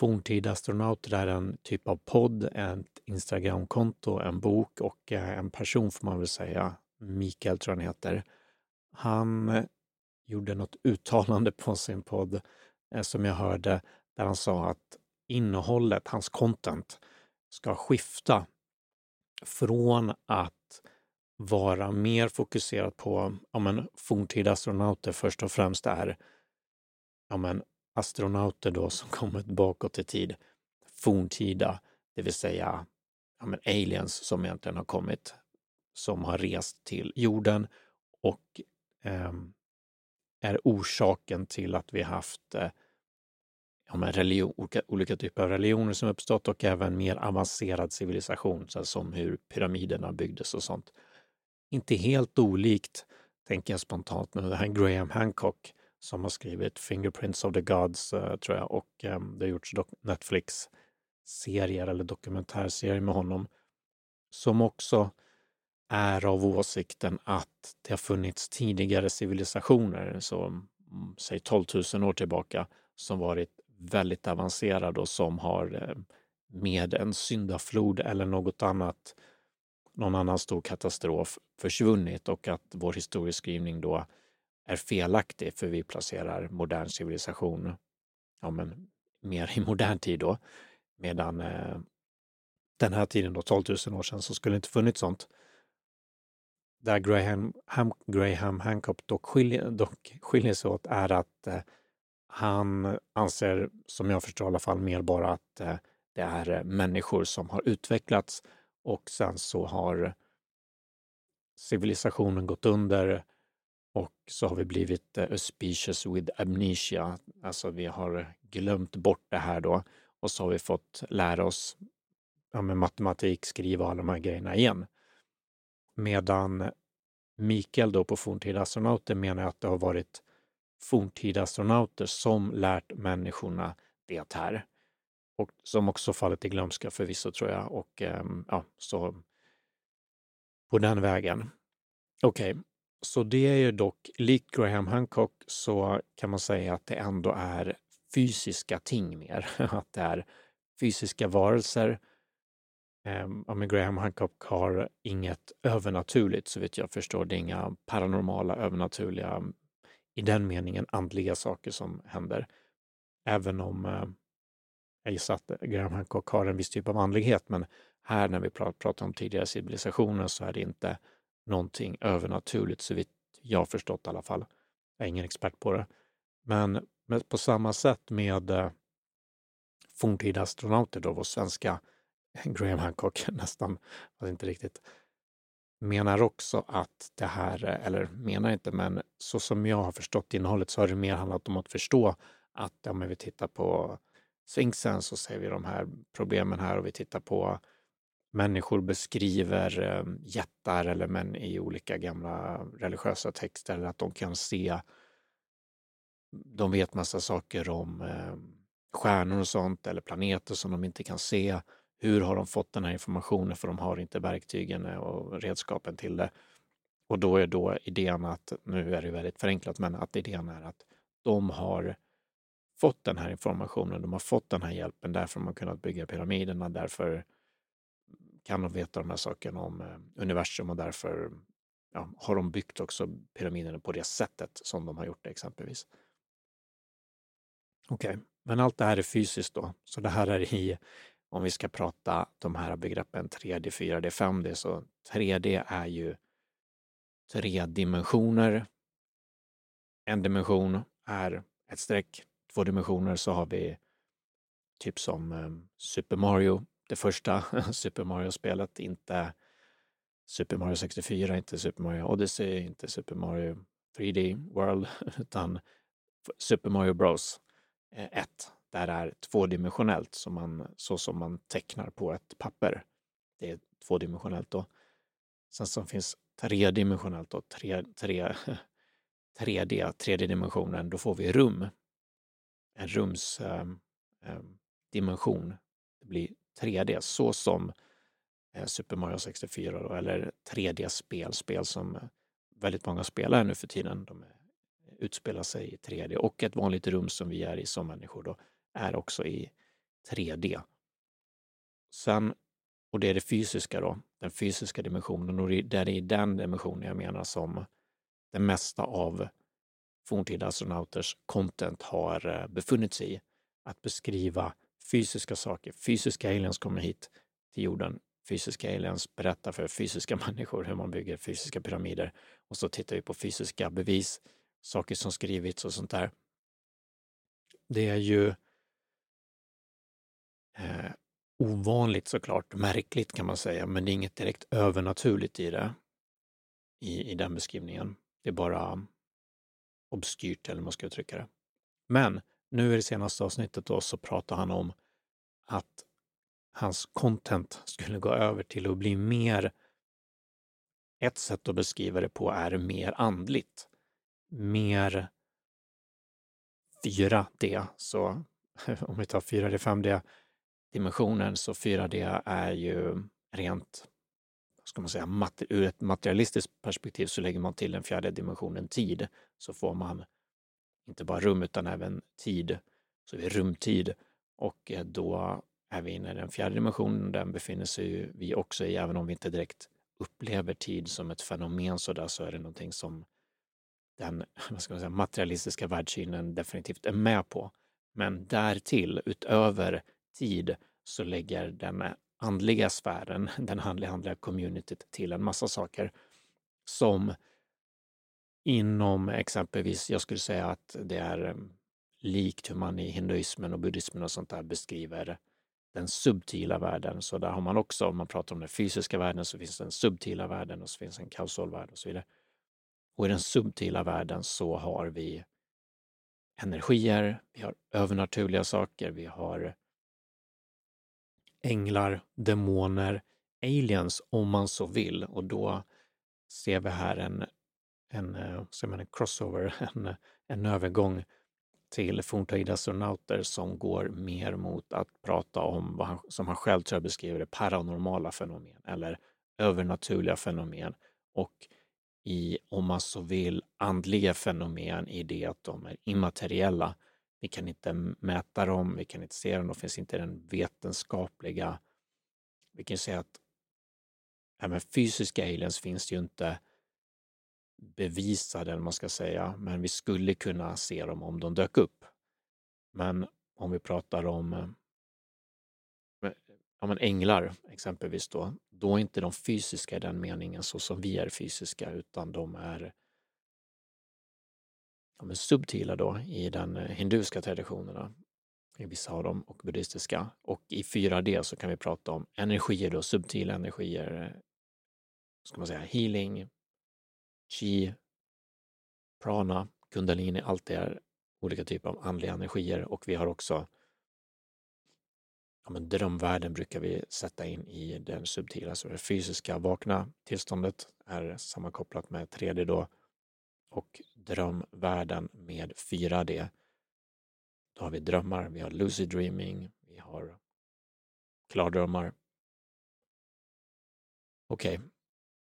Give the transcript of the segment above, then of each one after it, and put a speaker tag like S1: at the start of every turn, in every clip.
S1: Forntida astronauter är en typ av podd, ett Instagramkonto, en bok och eh, en person får man väl säga. Mikael tror han heter. Han gjorde något uttalande på sin podd eh, som jag hörde där han sa att innehållet, hans content, ska skifta från att vara mer fokuserat på ja, men, forntida astronauter först och främst är ja, men, astronauter då som kommit bakåt i tid, forntida, det vill säga ja, men, aliens som egentligen har kommit, som har rest till jorden och eh, är orsaken till att vi haft eh, ja, men religion, olika, olika, typer av religioner som uppstått och även mer avancerad civilisation, så som hur pyramiderna byggdes och sånt. Inte helt olikt, tänker jag spontant nu, det här Graham Hancock som har skrivit Fingerprints of the Gods, uh, tror jag, och um, det har gjorts Netflix-serier eller dokumentärserier med honom, som också är av åsikten att det har funnits tidigare civilisationer, så mm, säg 12 000 år tillbaka, som varit väldigt avancerade och som har eh, med en syndaflod eller något annat, någon annan stor katastrof försvunnit och att vår historieskrivning då är felaktig för vi placerar modern civilisation ja, men, mer i modern tid då. Medan eh, den här tiden då, 12 000 år sedan, så skulle det inte funnits sånt. Där Graham, Ham, Graham Hancock dock skiljer, dock skiljer sig åt är att eh, han anser, som jag förstår i alla fall, mer bara att eh, det är eh, människor som har utvecklats och sen så har civilisationen gått under och så har vi blivit eh, a with amnesia, alltså vi har glömt bort det här då och så har vi fått lära oss ja, med matematik, skriva alla de här grejerna igen. Medan Mikael då på forntida astronauter menar att det har varit forntida astronauter som lärt människorna det här. Och som också fallit i glömska förvisso tror jag. Och ehm, ja, så på den vägen. Okej, okay så det är ju dock, likt Graham Hancock så kan man säga att det ändå är fysiska ting mer. Att det är fysiska varelser. Ehm, ja, men Graham Hancock har inget övernaturligt så vitt jag förstår. Det är inga paranormala övernaturliga i den meningen andliga saker som händer. Även om eh, jag gissar att Graham Hancock har en viss typ av andlighet, men här när vi pratar om tidigare civilisationer så är det inte någonting övernaturligt, så vitt jag har förstått i alla fall. Jag är ingen expert på det. Men, men på samma sätt med eh, forntida astronauter, då vår svenska Graham Hancock nästan, fast inte riktigt, menar också att det här, eh, eller menar inte, men så som jag har förstått innehållet så har det mer handlat om att förstå att om vi tittar på Sphinxen så ser vi de här problemen här och vi tittar på människor beskriver eh, jättar eller män i olika gamla religiösa texter, eller att de kan se, de vet massa saker om eh, stjärnor och sånt eller planeter som de inte kan se hur har de fått den här informationen? För de har inte verktygen eh, och redskapen till det. Och då är då idén att, nu är det väldigt förenklat, men att idén är att de har fått den här informationen, de har fått den här hjälpen, därför har man kunnat bygga pyramiderna, därför kan de veta de här sakerna om eh, universum och därför ja, har de byggt också pyramiderna på det sättet som de har gjort det exempelvis. Okej, okay. men allt det här är fysiskt då, så det här är i om vi ska prata de här begreppen 3D, 4D, 5D, så 3D är ju tre dimensioner. En dimension är ett streck, två dimensioner så har vi typ som eh, Super Mario, det första Super Mario-spelet, inte Super Mario 64, inte Super Mario Odyssey, inte Super Mario 3D World, utan Super Mario Bros eh, 1 där är tvådimensionellt som man, så som man tecknar på ett papper. Det är tvådimensionellt då. Sen så finns tredimensionellt och tre, tre, 3D, tredje dimensionen, då får vi rum. En rumsdimension. Ehm, ehm, eh, eh, det blir 3D, så som eh, Super Mario 64 då, eller 3D-spel, spel som eh, väldigt många spelar nu för tiden. De eh, utspelar sig i 3D och ett vanligt rum som vi är i som människor då är också i, 3D. Sen, och det är det fysiska då, den fysiska dimensionen och det är i den dimensionen jag menar som det mesta av forntida astronauters content har befunnit sig i. Att beskriva fysiska saker. Fysiska aliens kommer hit till jorden. Fysiska aliens berättar för fysiska människor hur man bygger fysiska pyramider. Och så tittar vi på fysiska bevis, saker som skrivits och sånt där. Det är ju eh, ovanligt såklart, märkligt kan man säga, men det är inget direkt övernaturligt i det, i, i den beskrivningen. Det är bara obskyrt, eller hur man ska uttrycka det. Men nu i det senaste avsnittet då så pratar han om att hans content skulle gå över till att bli mer ett sätt att beskriva det på är mer andligt. Mer 4D. Så om vi tar 4D, 5D dimensionen så 4D är ju rent, ska man säga, ur ett materialistiskt perspektiv så lägger man till den fjärde dimensionen tid så får man inte bara rum utan även tid. Så vi rumtid och eh, då är vi inne i den fjärde dimensionen. Den befinner sig vi också i, även om vi inte direkt upplever tid som ett fenomen så där, så är det någonting som den vad ska man säga, materialistiska världssynen definitivt är med på. Men därtill, utöver tid, så lägger den andliga sfären, den andliga, andliga communityt till en massa saker som inom exempelvis, jag skulle säga att det är eh, likt hur man i hinduismen och buddhismen och sånt där beskriver den subtila världen. Så där har man också, om man pratar om den fysiska världen, så finns det den subtila världen och så finns det en kausalvärld och så vidare. Och i den subtila världen så har vi energier, vi har övernaturliga saker, vi har änglar, demoner, aliens om man så vill. Och då ser vi här en, en, eh, en crossover, en, en övergång till forntida astronauter som går mer mot att prata om vad han, som han själv tror jag beskriver det, paranormala fenomen eller övernaturliga fenomen och i, om man så vill, andliga fenomen i det att de är immateriella. Vi kan inte mäta dem, vi kan inte se dem, de finns inte i den vetenskapliga... Vi kan säga att även fysiska aliens finns det ju inte bevisade, eller man ska säga, men vi skulle kunna se dem om de dök upp. Men om vi pratar om eh, ja, men änglar exempelvis då, då är inte de fysiska i den meningen så som vi är fysiska, utan de är ja, subtila då i den eh, hinduiska traditionerna, i vissa av dem, och buddhistiska. Och i 4D så kan vi prata om energier då, subtila energier, eh, ska man säga, healing, chi, prana, kundalini, allt det är olika typer av andliga energier och vi har också ja, men drömvärlden brukar vi sätta in i den subtila, så det fysiska vakna tillståndet är sammankopplat med 3D då och drömvärlden med 4D. Då har vi drömmar, vi har lucid dreaming, vi har klardrömmar. Okej, okay.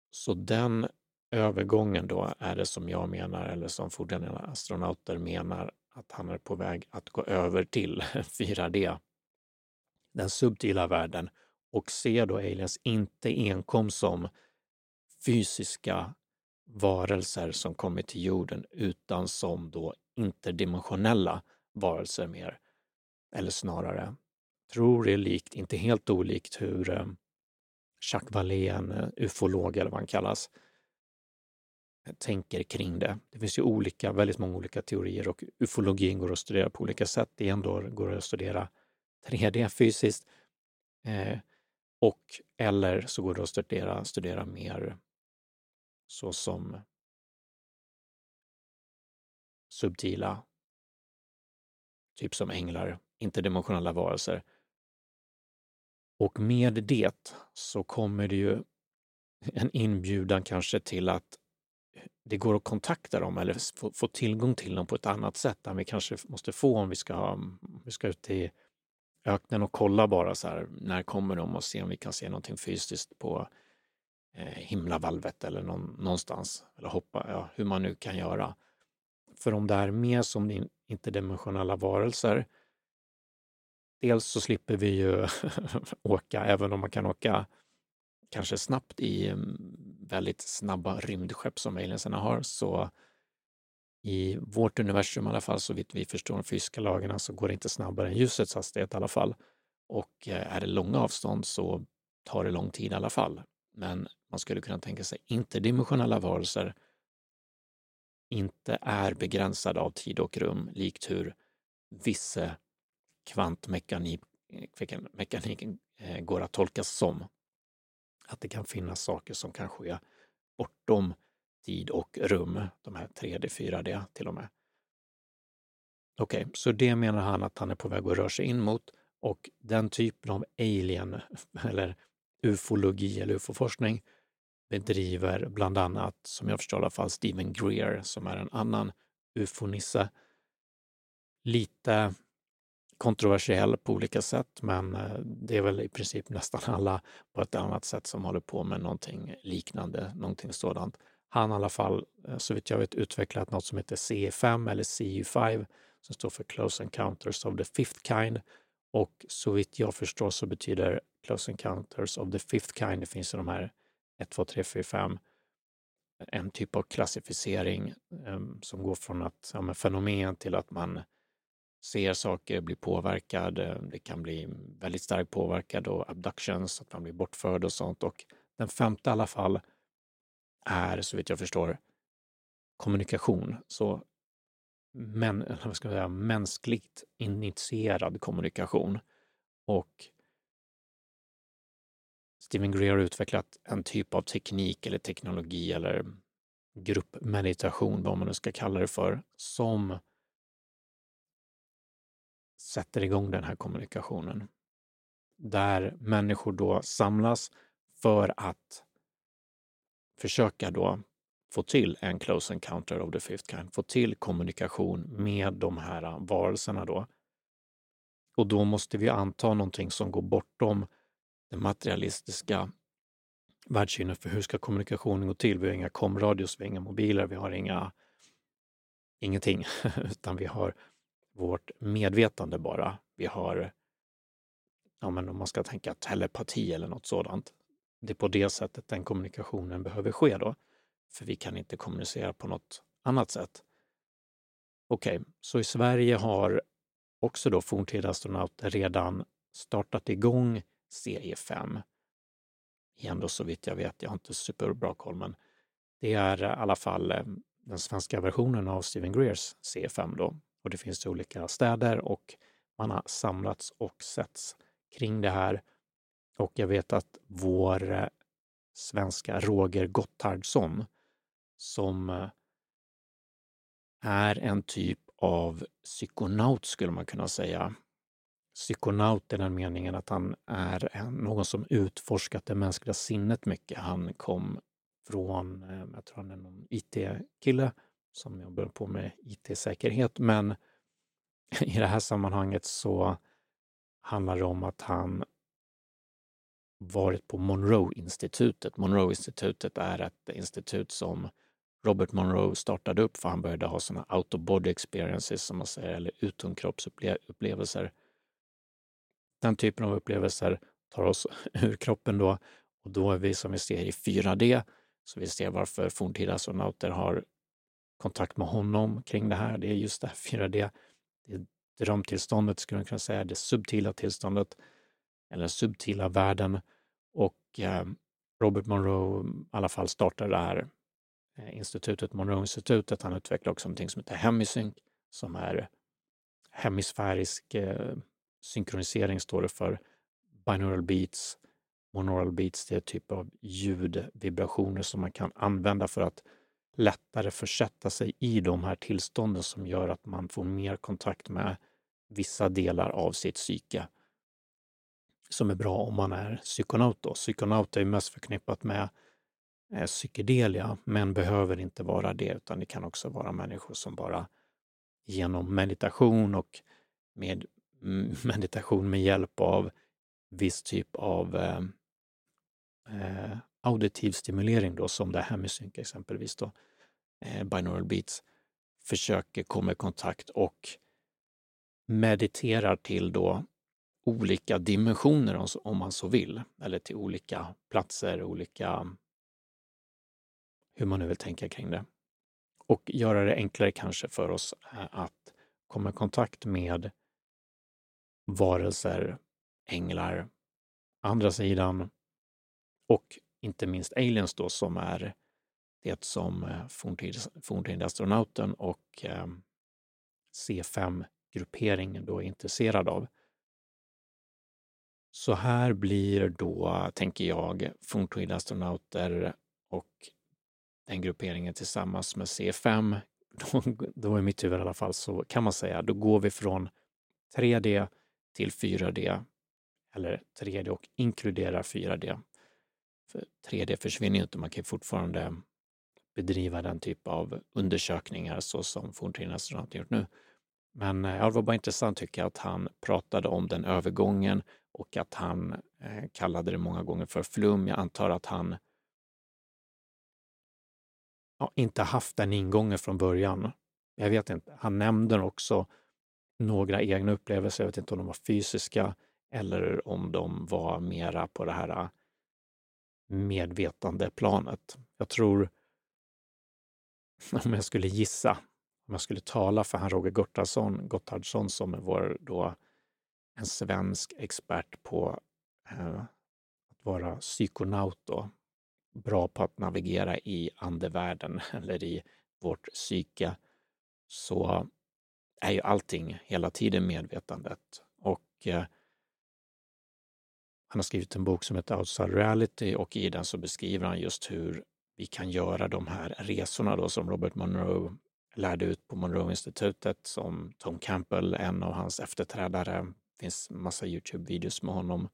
S1: så den övergången då är det som jag menar, eller som fortfarande astronauter menar, att han är på väg att gå över till 4D, den subtila världen, och ser då aliens inte enkom som fysiska varelser som kommer till jorden, utan som då interdimensionella varelser mer. Eller snarare, tror det är likt, inte helt olikt hur eh, Jacques Vallée, en eh, ufolog eller vad han kallas, tänker kring det. Det finns ju olika, väldigt många olika teorier och ufologin går att studera på olika sätt. Det ändå går att studera 3D fysiskt eh, och eller så går det att studera, studera mer så som subtila, typ som änglar, interdimensionella varelser. Och med det så kommer det ju en inbjudan kanske till att det går att kontakta dem eller få, få, tillgång till dem på ett annat sätt än vi kanske måste få om vi ska, ha, om vi ska ut i öknen och kolla bara så här, när kommer de och se om vi kan se någonting fysiskt på eh, himlavalvet eller någon, någonstans. Eller hoppa, ja, hur man nu kan göra. För om det är mer som interdimensionella varelser, dels så slipper vi ju åka, även om man kan åka kanske snabbt i mm, väldigt snabba rymdskepp som aliensarna har, så i vårt universum i alla fall, så vitt vi förstår de fysiska lagarna, så går det inte snabbare än ljusets hastighet i alla fall. Och eh, är det långa avstånd så tar det lång tid i alla fall. Men man skulle kunna tänka sig interdimensionella varelser inte är begränsade av tid och rum, likt hur vissa eh, kvantmekaniken eh, går att tolkas som. Att det kan finnas saker som kan ske bortom tid och rum, de här 3D, 4D till och med. Okej, okay, så det menar han att han är på väg att röra sig in mot och den typen av alien eller ufologi eller ufoforskning bedriver bland annat, som jag förstår i alla fall, Stephen Greer som är en annan ufonisse. Lite kontroversiell på olika sätt, men eh, det är väl i princip nästan alla på ett annat sätt som håller på med någonting liknande, någonting sådant. Han har i alla fall, eh, så vitt jag vet, utvecklat något som heter CE5 eller CU5 som står för Close Encounters of the Fifth Kind. Och så vitt jag förstår så betyder Close Encounters of the Fifth Kind, det finns ju de här 1, 2, 3, 4, 5, en typ av klassificering um, som går från att, ja, fenomen till att man ser saker, blir påverkad. Eh, det kan bli väldigt starkt påverkad och abductions, att man blir bortförd och sånt. Och den femte i alla fall är, så vitt jag förstår, kommunikation. Så men, vad ska jag säga, mänskligt initierad kommunikation. Och Stephen Greer har utvecklat en typ av teknik eller teknologi eller gruppmeditation, vad man nu ska kalla det för, som sätter igång den här kommunikationen. Där människor då samlas för att försöka då få till en close encounter of the fifth kind, få till kommunikation med de här varelserna då. Och då måste vi anta någonting som går bortom det materialistiska världssynen för hur ska kommunikationen gå till? Vi har inga komradios, vi har inga mobiler, vi har inga ingenting, utan vi har vårt medvetande bara. Vi har, ja men om man ska tänka telepati eller något sådant. Det är på det sättet den kommunikationen behöver ske då. För vi kan inte kommunicera på något annat sätt. Okej, okay, så i Sverige har också då forntida astronauter redan startat igång serie 5. Igen då så vitt jag vet, jag har inte superbra koll, men det är i alla fall eh, den svenska versionen av Steven Greers CE5 då. Och det finns olika städer och man har samlats och setts kring det här. Och jag vet att vår eh, svenska Roger Gotthardsson som eh, är en typ av psykonaut skulle man kunna säga. Psykonaut i den meningen att han är någon som utforskat det mänskliga sinnet mycket. Han kom från, eh, jag tror han är någon IT-kille som jobbar på med IT-säkerhet, men i det här sammanhanget så handlar det om att han varit på Monroe-institutet. Monroe-institutet är ett institut som Robert Monroe startade upp för han började ha sådana out of body experiences som man säger, eller utomkroppsupplevelser. Den typen av upplevelser tar oss ur kroppen då och då är vi som vi ser i 4D, så vi ser varför forntida astronauter har kontakt med honom kring det här. Det är just det här 4D, det drömtillståndet skulle man kunna säga, det subtila tillståndet eller subtila världen och eh, Robert Monroe i alla fall startade det här eh, institutet, Monroe-institutet. Han utvecklade också någonting som heter Hemisync som är hemisfärisk eh, synkronisering står det för. Binaural beats, monaural beats, det är en typ av ljudvibrationer som man kan använda för att lättare försätta sig i de här tillstånden som gör att man får mer kontakt med vissa delar av sitt psyke som är bra om man är psykonaut. Då. Psykonaut är mest förknippat med eh, psykedelia, men behöver inte vara det, utan det kan också vara människor som bara genom meditation och med mm, meditation med hjälp av viss typ av eh, eh, auditiv stimulering då, som det här med synk exempelvis då, eh, binaural beats, försöker komma i kontakt och mediterar till då olika dimensioner om man så vill, eller till olika platser, olika hur man nu vill tänka kring det. Och göra det enklare kanske för oss eh, att komma i kontakt med varelser, änglar, andra sidan och inte minst aliens då som är det som eh, forntida astronauten och eh, C5-grupperingen då är intresserad av. Så här blir då, tänker jag, forntida astronauter och den grupperingen tillsammans med C5, då, då i mitt huvud i alla fall, så kan man säga, då går vi från 3D till 4D, eller 3D och inkluderar 4D. För 3D försvinner ju inte, man kan fortfarande bedriva den typ av undersökningar så som forntidastronauten gjort nu. Men eh, ja, det var bara intressant tycker jag att han pratade om den övergången och att han eh, kallade det många gånger för flum. Jag antar att han ja, inte haft den ingången från början. Jag vet inte. Han nämnde också några egna upplevelser. Jag vet inte om de var fysiska eller om de var mera på det här eh, medvetandeplanet. Jag tror, om jag skulle gissa, om jag skulle tala för han Roger Gotthardsson, Gotthardsson som är vår då en svensk expert på eh, att vara psykonaut då, bra på att navigera i andevärlden eller i vårt psyke, så är ju allting hela tiden medvetandet. Och eh, han har skrivit en bok som heter Outside Reality och i den så beskriver han just hur vi kan göra de här resorna då som Robert Monroe lärde ut på Monroe-institutet som Tom Campbell, en av hans efterträdare. Det finns massa Youtube-videos med honom.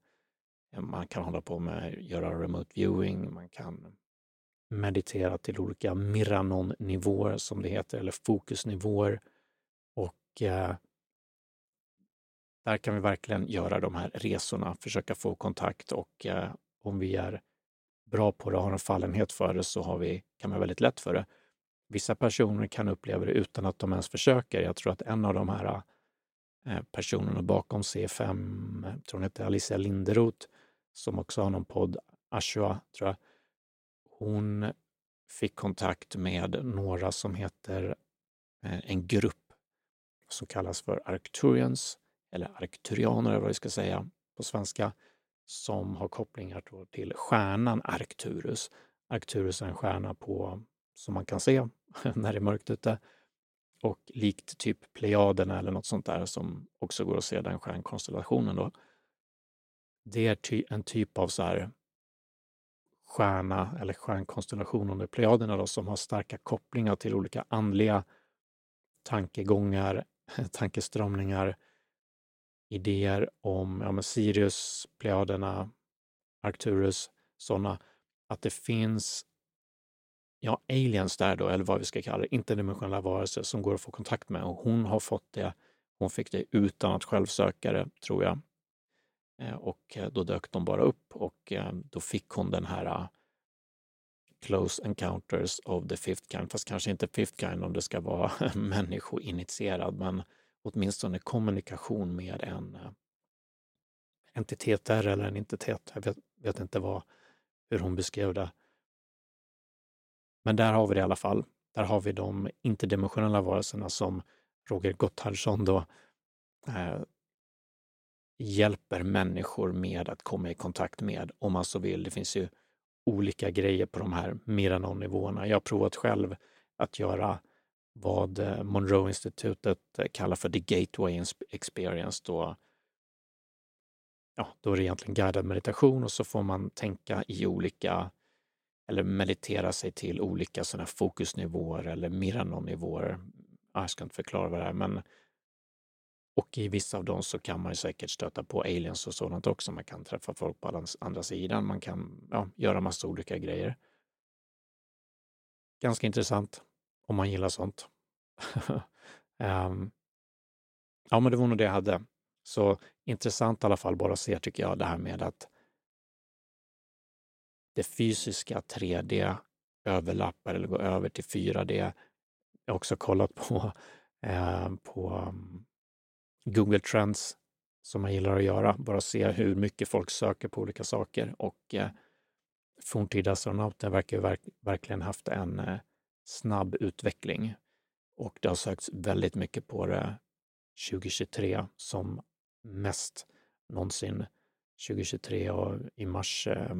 S1: Man kan hålla på med att göra remote viewing, man kan meditera till olika Miranon-nivåer som det heter, eller fokusnivåer. Och eh, där kan vi verkligen göra de här resorna, försöka få kontakt och eh, om vi är bra på det och har en fallenhet för det så har vi, kan man väldigt lätt för det. Vissa personer kan uppleva det utan att de ens försöker. Jag tror att en av de här eh, personerna bakom C5, jag tror hon heter Alicia Linderoth, som också har någon podd, Ashua, tror jag, hon fick kontakt med några som heter eh, en grupp som kallas för Arcturians, eller Arcturianer eller vad vi ska säga på svenska, som har kopplingar till stjärnan Arcturus. Arcturus är en stjärna på, som man kan se när det är mörkt ute och likt typ Plejaderna eller något sånt där som också går att se den stjärnkonstellationen då. Det är ty en typ av så här stjärna eller stjärnkonstellation under Plejaderna då, som har starka kopplingar till olika andliga tankegångar, tankeströmningar, idéer om ja, Sirius, Plejaderna, Arcturus, sådana, att det finns ja, aliens där då, eller vad vi ska kalla det, interdimensionella varelser som går att få kontakt med. Och hon har fått det, hon fick det utan att själv söka det, tror jag. Eh, och eh, då dök de bara upp och eh, då fick hon den här Close Encounters of the Fifth Kind, fast kanske inte Fifth Kind om det ska vara människoinitierad, men åtminstone kommunikation med en eh, entitet där eller en entitet. Jag vet, vet inte vad, hur hon beskrev det. Men där har vi det i alla fall. Där har vi de interdimensionella varelserna som Roger Gotthardsson då eh, hjälper människor med att komma i kontakt med, om man så vill. Det finns ju olika grejer på de här Miranon-nivåerna. Jag har provat själv att göra vad eh, Monroe-institutet eh, kallar för the gateway experience. Då, ja, då är det egentligen guidad meditation och så får man tänka i olika eller meditera sig till olika sådana fokusnivåer eller Mirano-nivåer. Ah, jag ska inte förklara vad det är, men och i vissa av dem så kan man ju säkert stöta på aliens och sådant också. Man kan träffa folk på andra sidan. Man kan ja, göra massa olika grejer. Ganska intressant om man gillar sånt. um, ja, men det var nog det jag hade. Så intressant i alla fall bara att se, tycker jag, det här med att det fysiska 3D överlappar eller går över till 4D. Jag har också kollat på, eh, på mm, Google Trends som man gillar att göra, bara se hur mycket folk söker på olika saker. Och eh, forntida astronauter verkar verk, verkligen haft en eh, snabb utveckling. Och det har sökts väldigt mycket på det 2023 som mest någonsin. 2023 och i mars, eh,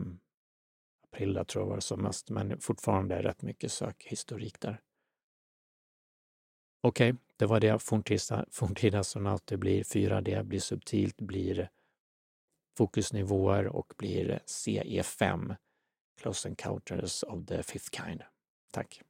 S1: april där tror jag var det som mest, men fortfarande rätt mycket sökhistorik där. Okej, okay, det var det. Forntida, forntida astronauter blir 4D, blir subtilt, blir fokusnivåer och blir CE5, Close Encounters of the Fifth Kind. Tack!